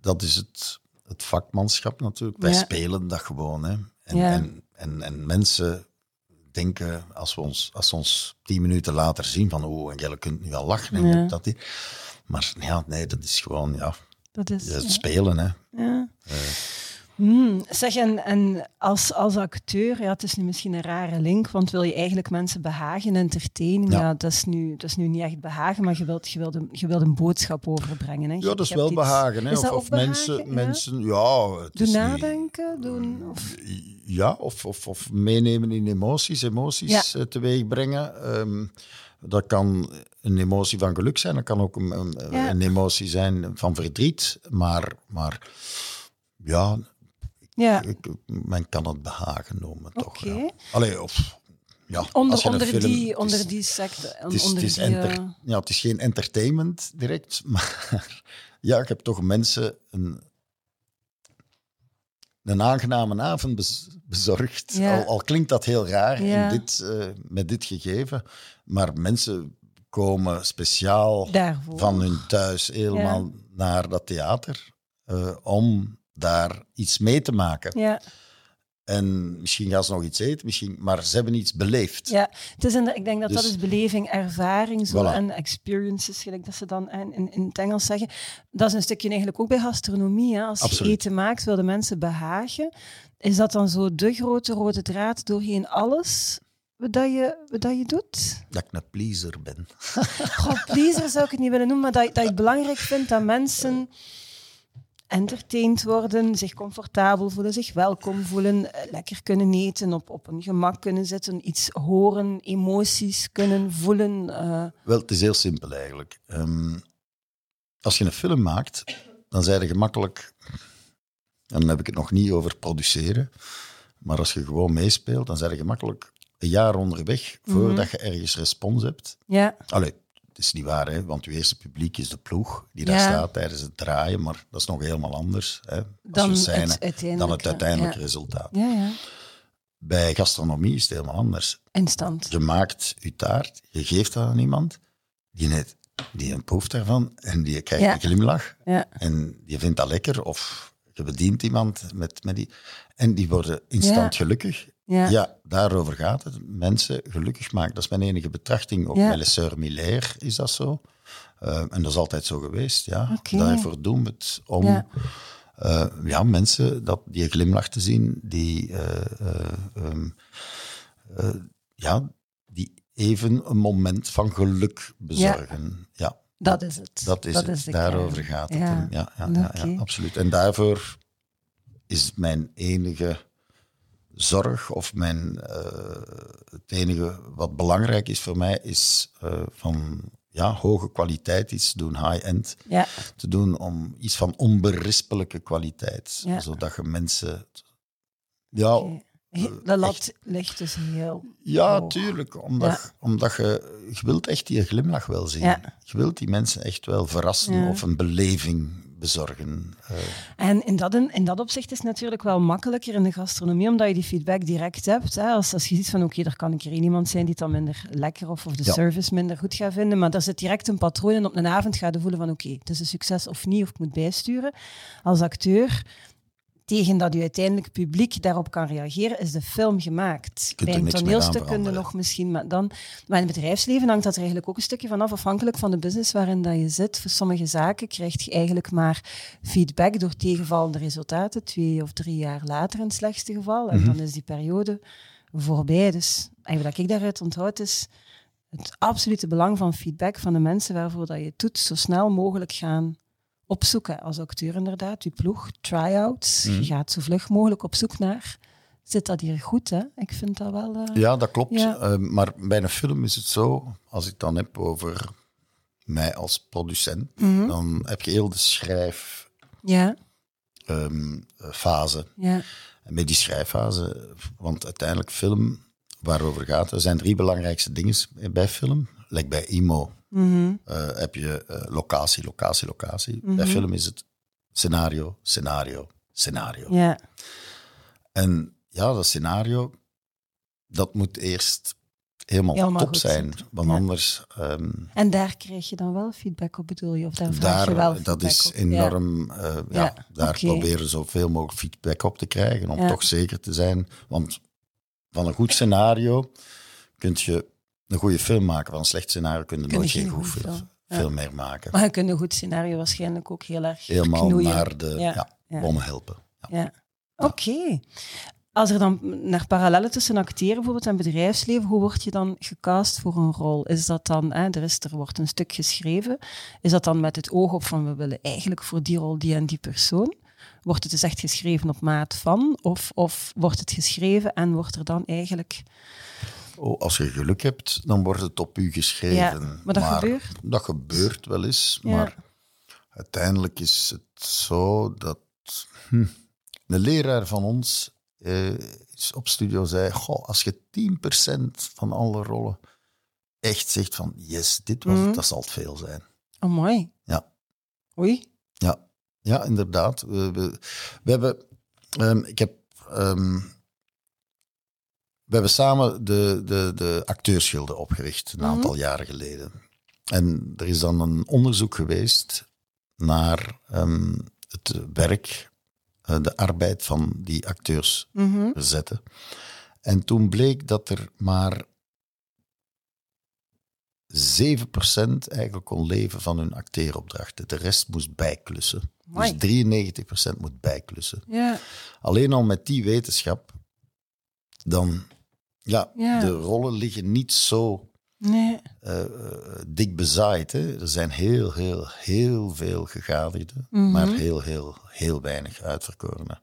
dat is het, het vakmanschap natuurlijk. Wij spelen dat gewoon. Hè. En, en, en, en mensen denken, als we ons, als ze ons tien minuten later zien, van oh, en jij kunt nu al lachen en Ja. dat. Maar ja, nee, dat is gewoon ja, Dat is, spelen. Hè. Ja. Eh. Hmm, zeg, en, en als, als acteur, ja, het is nu misschien een rare link, want wil je eigenlijk mensen behagen, entertainen? Ja, Ja. dat, is nu, dat is nu niet echt behagen, maar je wilt, je wilt, een, je wilt een boodschap overbrengen. Hè? Je- Ja, dat is wel iets- behagen. Hè. Is Of, mensen, ja? mensen, ja, het Doen niet- nadenken, doen... Of... Ja, of, of, of meenemen in emoties, emoties Ja. eh, teweeg brengen. Ehm, dat kan een emotie van geluk zijn, dat kan ook een, een, Ja. een emotie zijn van verdriet. Maar, maar ja, Ja, ik, men kan het behagen noemen, toch? Ja. Allee, of, ja, onder, onder, film- die, is- onder die secte. het is, onder het, is die, enter- eh, ja, het is geen entertainment direct, [laughs] maar ja, ik heb toch mensen een, een aangename avond bez- bezorgd. Ja. Al, al klinkt dat heel raar Ja. in dit, eh, met dit gegeven, maar mensen komen speciaal daarvoor. van hun thuis helemaal naar dat theater eh, om daar iets mee te maken. Ja, En misschien gaan ze nog iets eten, misschien, maar ze hebben iets beleefd. ja. Het is een, ik denk dat dat Dus- is beleving, ervaring zo, Voilà. en experiences, gelijk dat ze dan in, in, in het Engels zeggen. Dat is een stukje eigenlijk ook bij gastronomie. Hè. Als je eten maakt, wil de mensen behagen. Is dat dan zo de grote rode draad doorheen alles wat dat je, wat dat je doet? Dat ik een pleaser ben. [laughs] Goh, pleaser zou ik het niet willen noemen, maar dat, dat het belangrijk vindt dat mensen entertained worden, zich comfortabel voelen, zich welkom voelen, eh, lekker kunnen eten, op, op een gemak kunnen zitten, iets horen, emoties kunnen voelen. eh, Wel, het is heel simpel eigenlijk. Ehm, als je een film maakt, dan zijn je gemakkelijk. En dan heb ik het nog niet over produceren. Maar als je gewoon meespeelt, dan zijn je gemakkelijk een jaar onderweg voordat je ergens respons hebt. ja, Allee, het is niet waar, hè, want je eerste publiek is de ploeg die daar Ja. staat tijdens het draaien. Maar dat is nog helemaal anders hè, als dan het uiteindelijke. dan het uiteindelijke Ja. resultaat. Ja, ja. Bij gastronomie is het helemaal anders. Instant. Je maakt je taart, je geeft dat aan iemand, die, net, die een proeft daarvan en die krijgt een glimlach Ja. en die vindt dat lekker of je bedient iemand met, met die... En die worden instant Ja. gelukkig. Ja. Ja. daarover gaat het. Mensen gelukkig maken. Dat is mijn enige betrachting. Ook Ja. bij Miller is dat zo. Eh, en dat is altijd zo geweest, ja. Oké. Daarvoor doen we het. Om Ja. ja. ja, mensen dat, die glimlach te zien, die, eh, ja, die even een moment van geluk bezorgen. Ja, Dat is het. dat is het. Daarover gaat het. Ja. Ja, ja, ja, absoluut. En daarvoor is mijn enige zorg of mijn, eh, het enige wat belangrijk is voor mij, is eh, van ja, hoge kwaliteit iets doen, high-end Ja. te doen om iets van onberispelijke kwaliteit. Ja. Zodat je mensen... Ja. De lat ligt dus heel... ja hoog. tuurlijk. Omdat, Ja. omdat je, je wilt echt die glimlach wel zien. Ja. Je wilt die mensen echt wel verrassen Ja. of een beleving bezorgen. Eh, En in dat, in dat opzicht is het natuurlijk wel makkelijker in de gastronomie, omdat je die feedback direct hebt. Hè? Als, als je ziet van, oké, er kan een keer iemand zijn die het dan minder lekker of, of de Ja. service minder goed gaat vinden, maar daar zit direct een patroon in op een avond ga je voelen van, oké, het is een succes of niet, of ik moet bijsturen. Als acteur, tegen dat je uiteindelijk publiek daarop kan reageren, is de film gemaakt. Bij een toneelstuk aan kun je veranderen. nog misschien, maar dan... Maar in het bedrijfsleven hangt dat er eigenlijk ook een stukje vanaf, afhankelijk van de business waarin dat je zit. Voor sommige zaken krijg je eigenlijk maar feedback door tegenvallende resultaten, twee of drie jaar later in het slechtste geval. En Mhm. dan is die periode voorbij. Dus eigenlijk wat ik daaruit onthoud is het absolute belang van feedback van de mensen waarvoor dat je het doet, zo snel mogelijk gaan opzoeken. Als acteur inderdaad, je ploeg, try-outs. Mhm. Je gaat zo vlug mogelijk op zoek naar, zit dat hier goed? Hè? Ik vind dat wel... eh, ja, dat klopt. Ja. Eh, maar bij een film is het zo, als ik het dan heb over mij als producent, Mhm. dan heb je heel de schrijffase. Ja, ehm, fase. ja, En met die schrijffase, want uiteindelijk film, waarover gaat, er zijn drie belangrijkste dingen bij film. Like bij IMO mhm, eh, heb je eh, locatie, locatie, locatie. Bij Mhm. film is het scenario, scenario, scenario. ja. En ja, dat scenario, dat moet eerst helemaal, Helemaal top zijn. Want Ja. anders, ehm, En daar krijg je dan wel feedback op, bedoel je? Of daar vraag je wel daar, feedback dat is op? Ja. enorm, eh, ja, Ja, daar oké. proberen zoveel mogelijk feedback op te krijgen, om toch zeker te zijn. Want van een goed scenario kun je een goede film maken. Van een slecht scenario kun je Kun je nooit geen goed film. Ja. film meer maken. Maar je kunt een goed scenario waarschijnlijk ook heel erg Helemaal knoeien. naar de Ja, helpen. Ja. Ja. Oké. Als er dan naar parallellen tussen acteren bijvoorbeeld en bedrijfsleven, hoe word je dan gecast voor een rol? Is dat dan, hè, er, is, er wordt een stuk geschreven, is dat dan met het oog op van we willen eigenlijk voor die rol die en die persoon? Wordt het dus echt geschreven op maat van? Of, of wordt het geschreven en wordt er dan eigenlijk... Oh, als je geluk hebt, dan wordt het op u geschreven. Ja, maar dat gebeurt? Dat gebeurt wel eens, Ja. maar uiteindelijk is het zo dat hm, een leraar van ons eh, op studio zei, goh, als je 10% van alle rollen echt zegt van yes, dit was het, dat zal het veel zijn. Oh, mooi. Ja. Oei. Ja, ja inderdaad. We, we, we hebben, ehm, ik heb, ehm, we hebben samen de, de, de acteursgilde opgericht een Mhm. aantal jaren geleden. En er is dan een onderzoek geweest naar ehm, het werk, eh, de arbeid van die acteurs Mhm. zetten. En toen bleek dat er maar 7% eigenlijk kon leven van hun acteeropdrachten. De rest moest bijklussen. Dus 93% moet bijklussen. Ja. Alleen al met die wetenschap, dan, ja, Ja. de rollen liggen niet zo Nee. eh, eh, dik bezaaid. Hè. Er zijn heel, heel, heel veel gegadigden, Mhm. maar heel, heel, heel weinig uitverkorenen.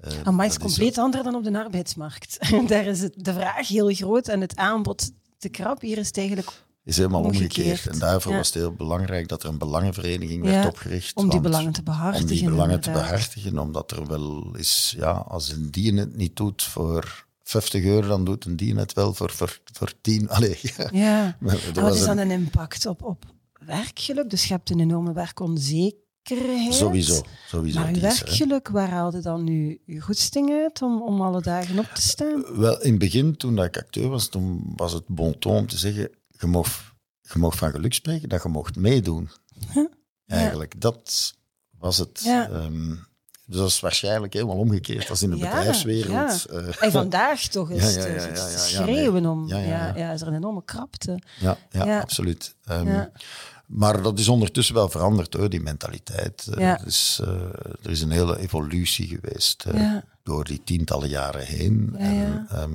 Eh, Amai, is dat is compleet anders dan op de arbeidsmarkt. [laughs] Daar is het, de vraag heel groot en het aanbod te krap. Hier is het eigenlijk is helemaal omgekeerd. Omgekeerd. En daarvoor Ja. was het heel belangrijk dat er een belangenvereniging Ja, werd opgericht. om die belangen te behartigen. Om die belangen te behartigen, omdat er wel is, ja, als een dien het niet doet voor 50 euro, dan doet een dien het wel voor, voor, voor 10. [laughs] Allee, ja. Ja. Wat was is dan een- een impact op, op werkgeluk? Dus je hebt een enorme werkonzekerheid. Sowieso, sowieso. Maar die hè. werkgeluk, waar haalde dan nu uw goesting uit om, om alle dagen op te staan? Wel, in het begin, toen dat ik acteur was, toen was het bon ton om te zeggen, je mag, je van geluk spreken, dat je mocht meedoen. Huh? Eigenlijk, dat was het. Ja. Ehm, Dus dat is waarschijnlijk helemaal omgekeerd als in de Ja, bedrijfswereld. ja. Eh, En vandaag toch is Ja, het het schreeuwen om. Ja, Ja, is er een enorme krapte. ja, absoluut. Ehm. Maar dat is ondertussen wel veranderd hoor, die mentaliteit. Eh, Ja. dus, eh, er is een hele evolutie geweest Ja. door die tientallen jaren heen. Ja, en, ja.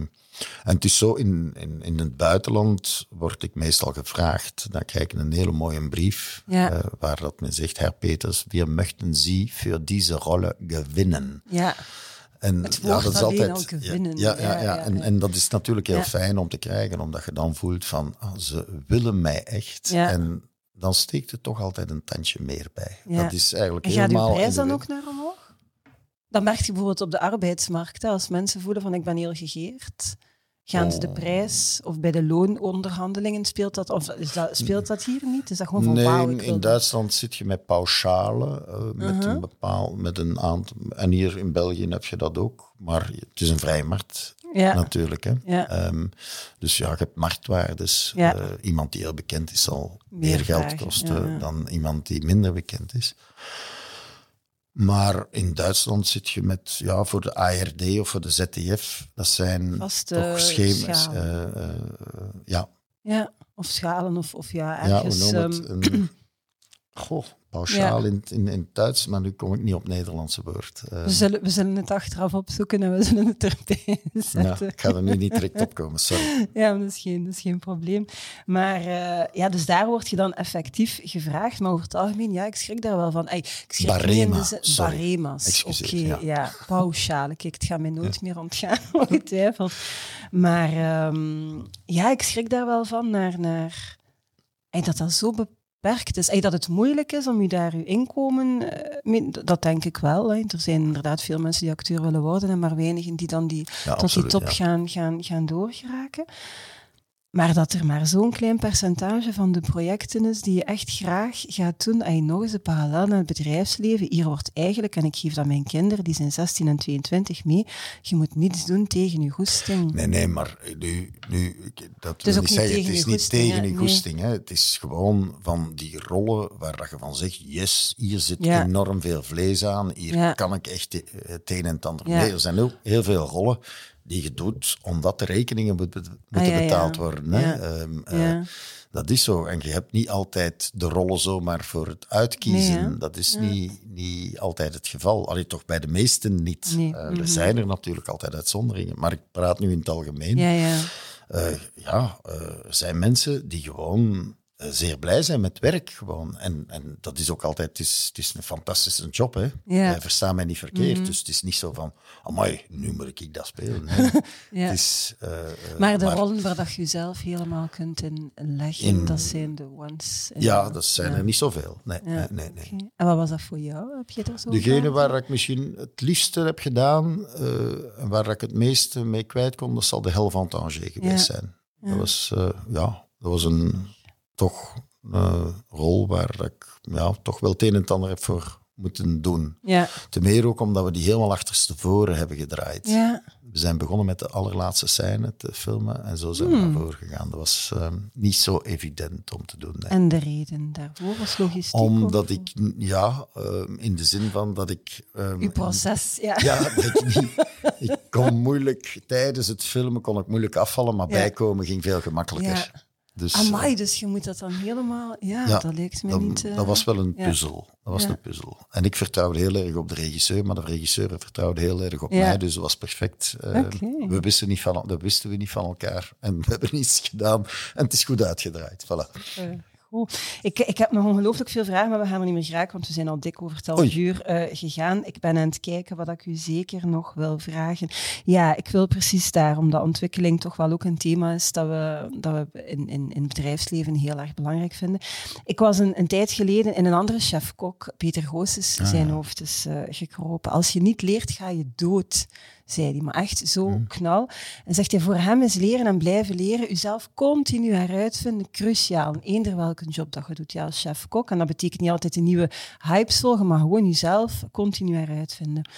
En het is zo, in, in, in het buitenland word ik meestal gevraagd. Dan krijg ik een hele mooie brief Ja. eh, waar dat men zegt, Herr Peters, wir möchten Sie für diese Rolle gewinnen. Ja, En Het woord alleen al gewinnen. Ja, ja, ja, Ja, ja, En, ja. en dat is natuurlijk heel Ja. fijn om te krijgen, omdat je dan voelt van, ah, ze willen mij echt. Ja. En dan steekt er toch altijd een tandje meer bij. Ja. Dat is eigenlijk en gaat helemaal... prijs in de dan wet. ook naar omhoog? Dan merk je bijvoorbeeld op de arbeidsmarkt, als mensen voelen van ik ben heel gegeerd, gaan ze de Oh. prijs, of bij de loononderhandelingen speelt dat, of is dat, speelt dat hier niet? Is dat gewoon van Nee, wauw, in, dat? Duitsland zit je met pauschalen, eh, met Uh-huh. een bepaald, met een aantal... En hier in België heb je dat ook, maar het is een vrije markt. Ja, Natuurlijk. Hè. Ja. Ehm, dus ja, je hebt marktwaardes. Ja. Eh, iemand die heel bekend is, zal Meer meer, geld kosten dan iemand die minder bekend is. Maar in Duitsland zit je met, ja, voor de ARD of voor de ZDF, dat zijn Vaste toch schema's. eh, eh, ja, ja, of schalen, of, of ja, ja, ergens... het? Een, goh, pauschaal Ja. in, in, in het Duits, maar nu kom ik niet op het Nederlandse woord. We, zullen, we zullen het achteraf opzoeken en we zullen het erbij ja, zetten. ik ga er nu niet direct op komen, sorry. [laughs] Ja, dat is geen, dat is geen probleem. Maar eh, ja, dus daar word je dan effectief gevraagd. Maar over het algemeen, ja, ik schrik daar wel van. Ey, ik schrik Barema, sorry. Barema's. Oké, ja. ja. pauschalen. Kijk, het gaat mij nooit meer ontgaan, [laughs] ongetwijfeld. Maar ehm, ja, ik schrik daar wel van naar, naar dat dat zo beperkt is. Dat het moeilijk is om je daar je inkomen... eh, dat denk ik wel. Hè. Er zijn inderdaad veel mensen die acteur willen worden en maar weinigen die dan die Ja, tot absoluut, die top ja. gaan, gaan, gaan doorgeraken. Maar dat er maar zo'n klein percentage van de projecten is die je echt graag gaat doen. En nog eens de parallel naar het bedrijfsleven. Hier wordt eigenlijk, en ik geef dat mijn kinderen, die zijn 16 en 22 mee, je moet niets doen tegen je goesting. Nee, nee, maar nu, nu dat wil niet zeggen. Het is niet goesting, tegen je Nee. goesting. Hè. Het is gewoon van die rollen waar dat je van zegt, yes, hier zit Ja. enorm veel vlees aan. Hier Ja. kan ik echt eh, het een en het ander Ja. mee. Er zijn ook heel veel rollen die je doet omdat de rekeningen moet- moeten Ah, betaald worden. Hè. Ehm, eh, dat is zo. En je hebt niet altijd de rollen zomaar voor het uitkiezen. Nee, dat is niet, niet altijd het geval. Allee, toch bij de meesten niet. Nee. Eh, Mhm. Er zijn er natuurlijk altijd uitzonderingen. Maar ik praat nu in het algemeen. Ja, ja. Eh, ja, zijn mensen die gewoon zeer blij zijn met werk. Gewoon. En, en dat is ook altijd, het is, het is een fantastische job. Hè? Ja. Eh, versta mij niet verkeerd. Mhm. Dus het is niet zo van, amai, nu moet ik dat spelen. Nee. [laughs] ja. Het is, eh, eh, maar de rollen waar dat je jezelf helemaal kunt in leggen, In- dat zijn de ones. Ja, dat zijn ja. er niet zoveel. Nee, nee, nee. nee. En wat was dat voor jou? Heb je zo Degene gedaan? waar ik misschien het liefste heb gedaan eh, waar ik het meeste mee kwijt kon, dat zal de Hel van Tanger geweest zijn. Dat was, eh, ja, dat was een toch een rol waar ik ja, toch wel het een en het ander heb voor moeten doen. Ja. Ten meer ook omdat we die helemaal achterstevoren hebben gedraaid. ja. We zijn begonnen met de allerlaatste scène te filmen en zo zijn we Hmm. naar voren gegaan. Dat was eh, niet zo evident om te doen. nee. En de reden daarvoor was logistiek? Omdat of- ik, ja, eh, in de zin van dat ik... eh, Uw proces, ja. Ja, dat ik niet. Ik kon moeilijk, tijdens het filmen kon ik moeilijk afvallen, maar Ja. bijkomen ging veel gemakkelijker. Dus, Amai, dus je moet dat dan helemaal... Ja, Ja, dat lijkt me dat, niet... eh, dat was wel een ja. puzzel. Dat was Ja. een puzzel. En ik vertrouwde heel erg op de regisseur, maar de regisseur vertrouwde heel erg op mij, dus dat was perfect. Eh, we, wisten niet van, dat wisten we niet van elkaar. En [laughs] we hebben iets gedaan en het is goed uitgedraaid. Voilà. Eh, Ik, ik heb nog ongelooflijk veel vragen, maar we gaan er niet meer geraken, want we zijn al dik over het half uur eh, gegaan. Ik ben aan het kijken wat ik u zeker nog wil vragen. Ja, ik wil precies daar, omdat ontwikkeling toch wel ook een thema is dat we, dat we in, in, in het bedrijfsleven heel erg belangrijk vinden. Ik was een, een tijd geleden in een andere chef-kok, Peter Goossens, Ah, zijn hoofd is eh, gekropen. Als je niet leert, ga je dood, zei hij. Maar echt zo Hmm. knal. En zegt hij, voor hem is leren en blijven leren, uzelf continu heruitvinden, cruciaal. In eender welke job dat je doet, ja, als chef-kok. En dat betekent niet altijd de nieuwe hypes volgen, maar gewoon jezelf continu heruitvinden.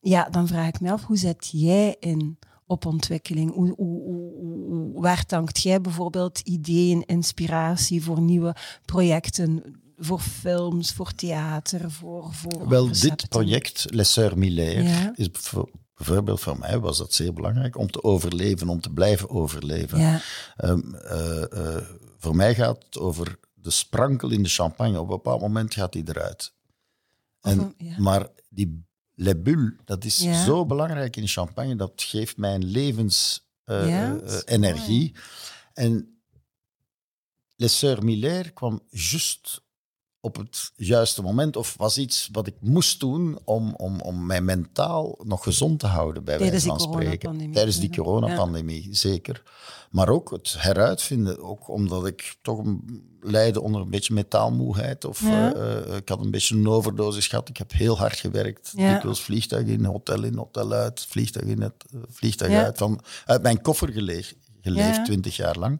Ja, dan vraag ik me af, hoe zet jij in op ontwikkeling? Hoe, hoe, hoe, hoe- waar tankt jij bijvoorbeeld ideeën, inspiratie voor nieuwe projecten? voor films, voor theater, voor... voor Wel, recepten? dit project, Les Sœurs Miller, Ja. is bijvoorbeeld voor mij was dat zeer belangrijk om te overleven, om te blijven overleven. Ja, Ehm, eh, eh, voor mij gaat het over de sprankel in de champagne. Op een bepaald moment gaat die eruit. En, ja. Maar die les bulles, dat is Ja. zo belangrijk in champagne. Dat geeft mij een levensenergie. Energie. En Les Sœurs Miller kwam juist op het juiste moment. Of was iets wat ik moest doen om, om, om mij mentaal nog gezond te houden, bij Tijdens wijze van spreken. Tijdens die Ja. coronapandemie, zeker. Maar ook het heruitvinden, ook omdat ik toch een, lijde onder een beetje metaalmoeheid. Of Ja. eh, eh, ik had een beetje een overdosis gehad. Ik heb heel hard gewerkt. Ja. Dikwijls vliegtuig in, hotel in, hotel uit. Vliegtuig in, het, eh, vliegtuig Ja. uit. Van, uit mijn koffer geleefd, geleefd Ja. 20 jaar lang.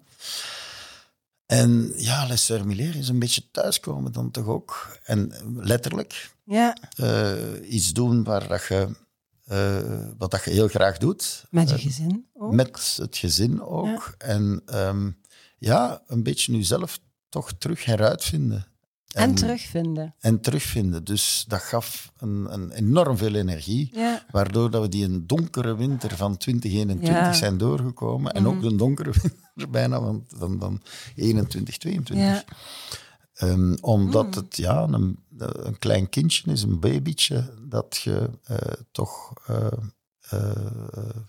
En ja, Les is een beetje thuiskomen dan toch ook. En letterlijk ja, eh, iets doen waar dat je, eh, wat dat je heel graag doet. met je Eh, gezin ook. met het gezin ook. En ehm, ja, een beetje nu zelf toch terug heruitvinden. En terugvinden. En terugvinden. Dus dat gaf een, een enorm veel energie. Ja, Waardoor dat we die een donkere winter van 2021 Ja. zijn doorgekomen. En ook Mhm. de donkere [laughs] winter bijna van, van, van 21, 22. ja, Ehm, omdat Mm. het ja, een, een klein kindje is, een babytje, dat je eh, toch eh, eh,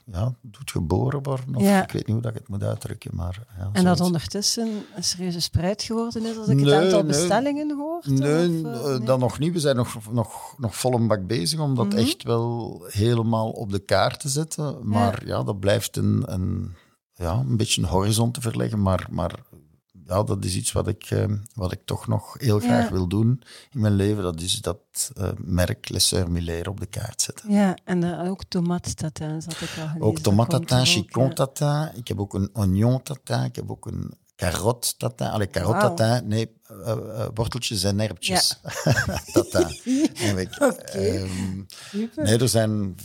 ja, doet geboren worden. Of Ja. ik weet niet hoe dat ik het moet uitdrukken. Maar, ja, en dat ondertussen een serieuze spruit geworden is als ik Nee, het aantal nee. bestellingen hoor. Nee, of, eh, nee? dat nog niet. We zijn nog, nog, nog vol een bak bezig om dat Mhm. echt wel helemaal op de kaart te zetten. Maar ja, dat blijft een, een, ja, een beetje een horizon te verleggen. Maar, maar ja, dat is iets wat ik, eh, wat ik toch nog heel graag Ja. wil doen in mijn leven. Dat is dat eh, merk Les Sœurs Miller op de kaart zetten. Ja, en eh, ook tomattatin zat ik al gelezen. Ook ook, chicon ja. tatin. Ik heb ook een oignon tatin. Ik heb ook een carrot tatin. Allee, tatin. Nee, eh, eh, worteltjes en tatin. [laughs] heb ik. [laughs] Oké. Ehm, nee, er zijn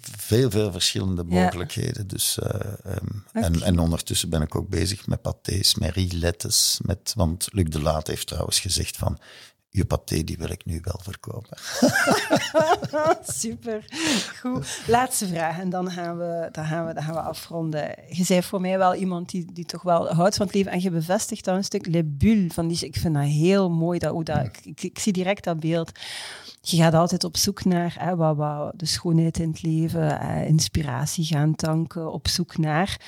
veel, veel verschillende Ja. mogelijkheden. Dus, eh, ehm, en, en ondertussen ben ik ook bezig met pâtés, met rillettes. Met, want Luc de Laat heeft trouwens gezegd van... Je paté die wil ik nu wel verkopen. [laughs] Super. Goed. Laatste vraag en dan gaan we, dan gaan we, dan gaan we afronden. Je zei voor mij wel iemand die, die toch wel houdt van het leven en je bevestigt dan een stuk Le Bulle van die. Ik vind dat heel mooi. Dat, hoe dat, ik, ik, ik zie direct dat beeld. Je gaat altijd op zoek naar hè, wat, wat de schoonheid in het leven, eh, inspiratie gaan tanken, op zoek naar.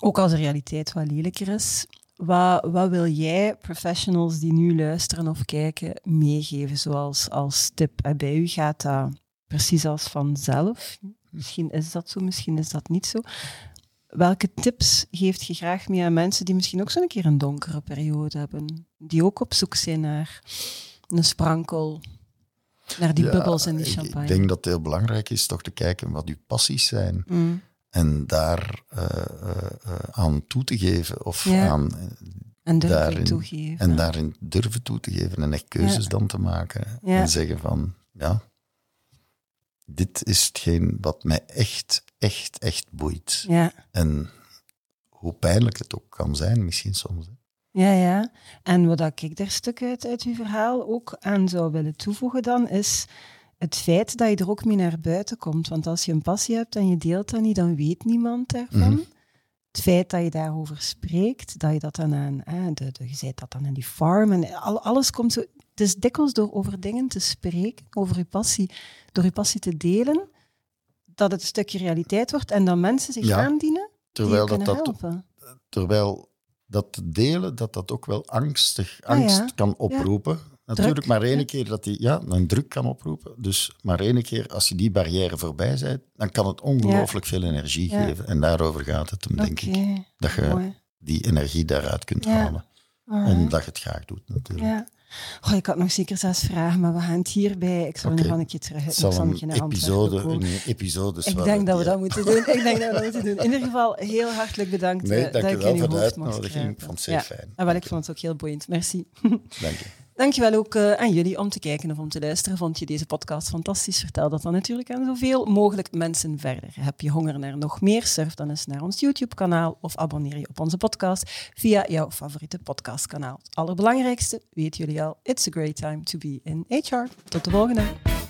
Ook als de realiteit wat lelijker is. Wat, wat wil jij professionals die nu luisteren of kijken meegeven, zoals als tip? En bij u gaat dat precies als vanzelf. Misschien is dat zo, misschien is dat niet zo. Welke tips geeft je graag mee aan mensen die misschien ook zo'n keer een donkere periode hebben? Die ook op zoek zijn naar een sprankel, naar die Ja, bubbels in die champagne. Ik denk dat het heel belangrijk is toch te kijken wat uw passies zijn. Mm. En daar eh, eh, eh, aan toe te geven. Of Ja. aan, En durven Daarin- toegeven. en daarin durven toe te geven en echt keuzes dan te maken. Ja. En zeggen van, ja, dit is hetgeen wat mij echt, echt, echt boeit. Ja. En hoe pijnlijk het ook kan zijn, misschien soms. hè. Ja, ja. En wat ik daar stuk uit, uit uw verhaal ook aan zou willen toevoegen dan, is het feit dat je er ook mee naar buiten komt. Want als je een passie hebt en je deelt dat niet, dan weet niemand daarvan. Mhm. Het feit dat je daarover spreekt, dat je dat dan aan, de, de, je zei dat dan in die farm, en al, alles komt zo... Het is dikwijls door over dingen te spreken, over je passie, door je passie te delen, dat het een stukje realiteit wordt en dat mensen zich Ja. aandienen Terwijl die je dat, kunnen dat, helpen. terwijl dat te delen, dat dat ook wel angstig, Ah, ja. angst kan oproepen. Natuurlijk maar één keer dat die, ja, een druk kan oproepen. Dus maar één keer als je die barrière voorbij bent, dan kan het ongelooflijk veel energie geven. En daarover gaat het hem, denk ik. Dat je mooi. die energie daaruit kunt halen. Alright. Omdat je het graag doet, natuurlijk. Ja. Oh, ik had nog zeker zes vragen, maar we gaan het hierbij. Ik zal nog een keer terug. Ik zal een episode, een episode Ik denk dat we dat moeten doen. Ik denk dat we dat moeten doen. In ieder geval, heel hartelijk bedankt Nee, eh, dat ik in uw voor de hoofd mocht uitnodiging. Ik kruipen. vond het zeer ja. fijn. En wel, ik vond het ook heel boeiend. Merci. Dank je. [laughs] Dankjewel ook uh, aan jullie om te kijken of om te luisteren. Vond je deze podcast fantastisch? Vertel dat dan natuurlijk aan zoveel mogelijk mensen verder. Heb je honger naar nog meer? Surf dan eens naar ons YouTube-kanaal of abonneer je op onze podcast via jouw favoriete podcastkanaal. Het allerbelangrijkste, weten jullie al, it's a great time to be in HR. Tot de volgende!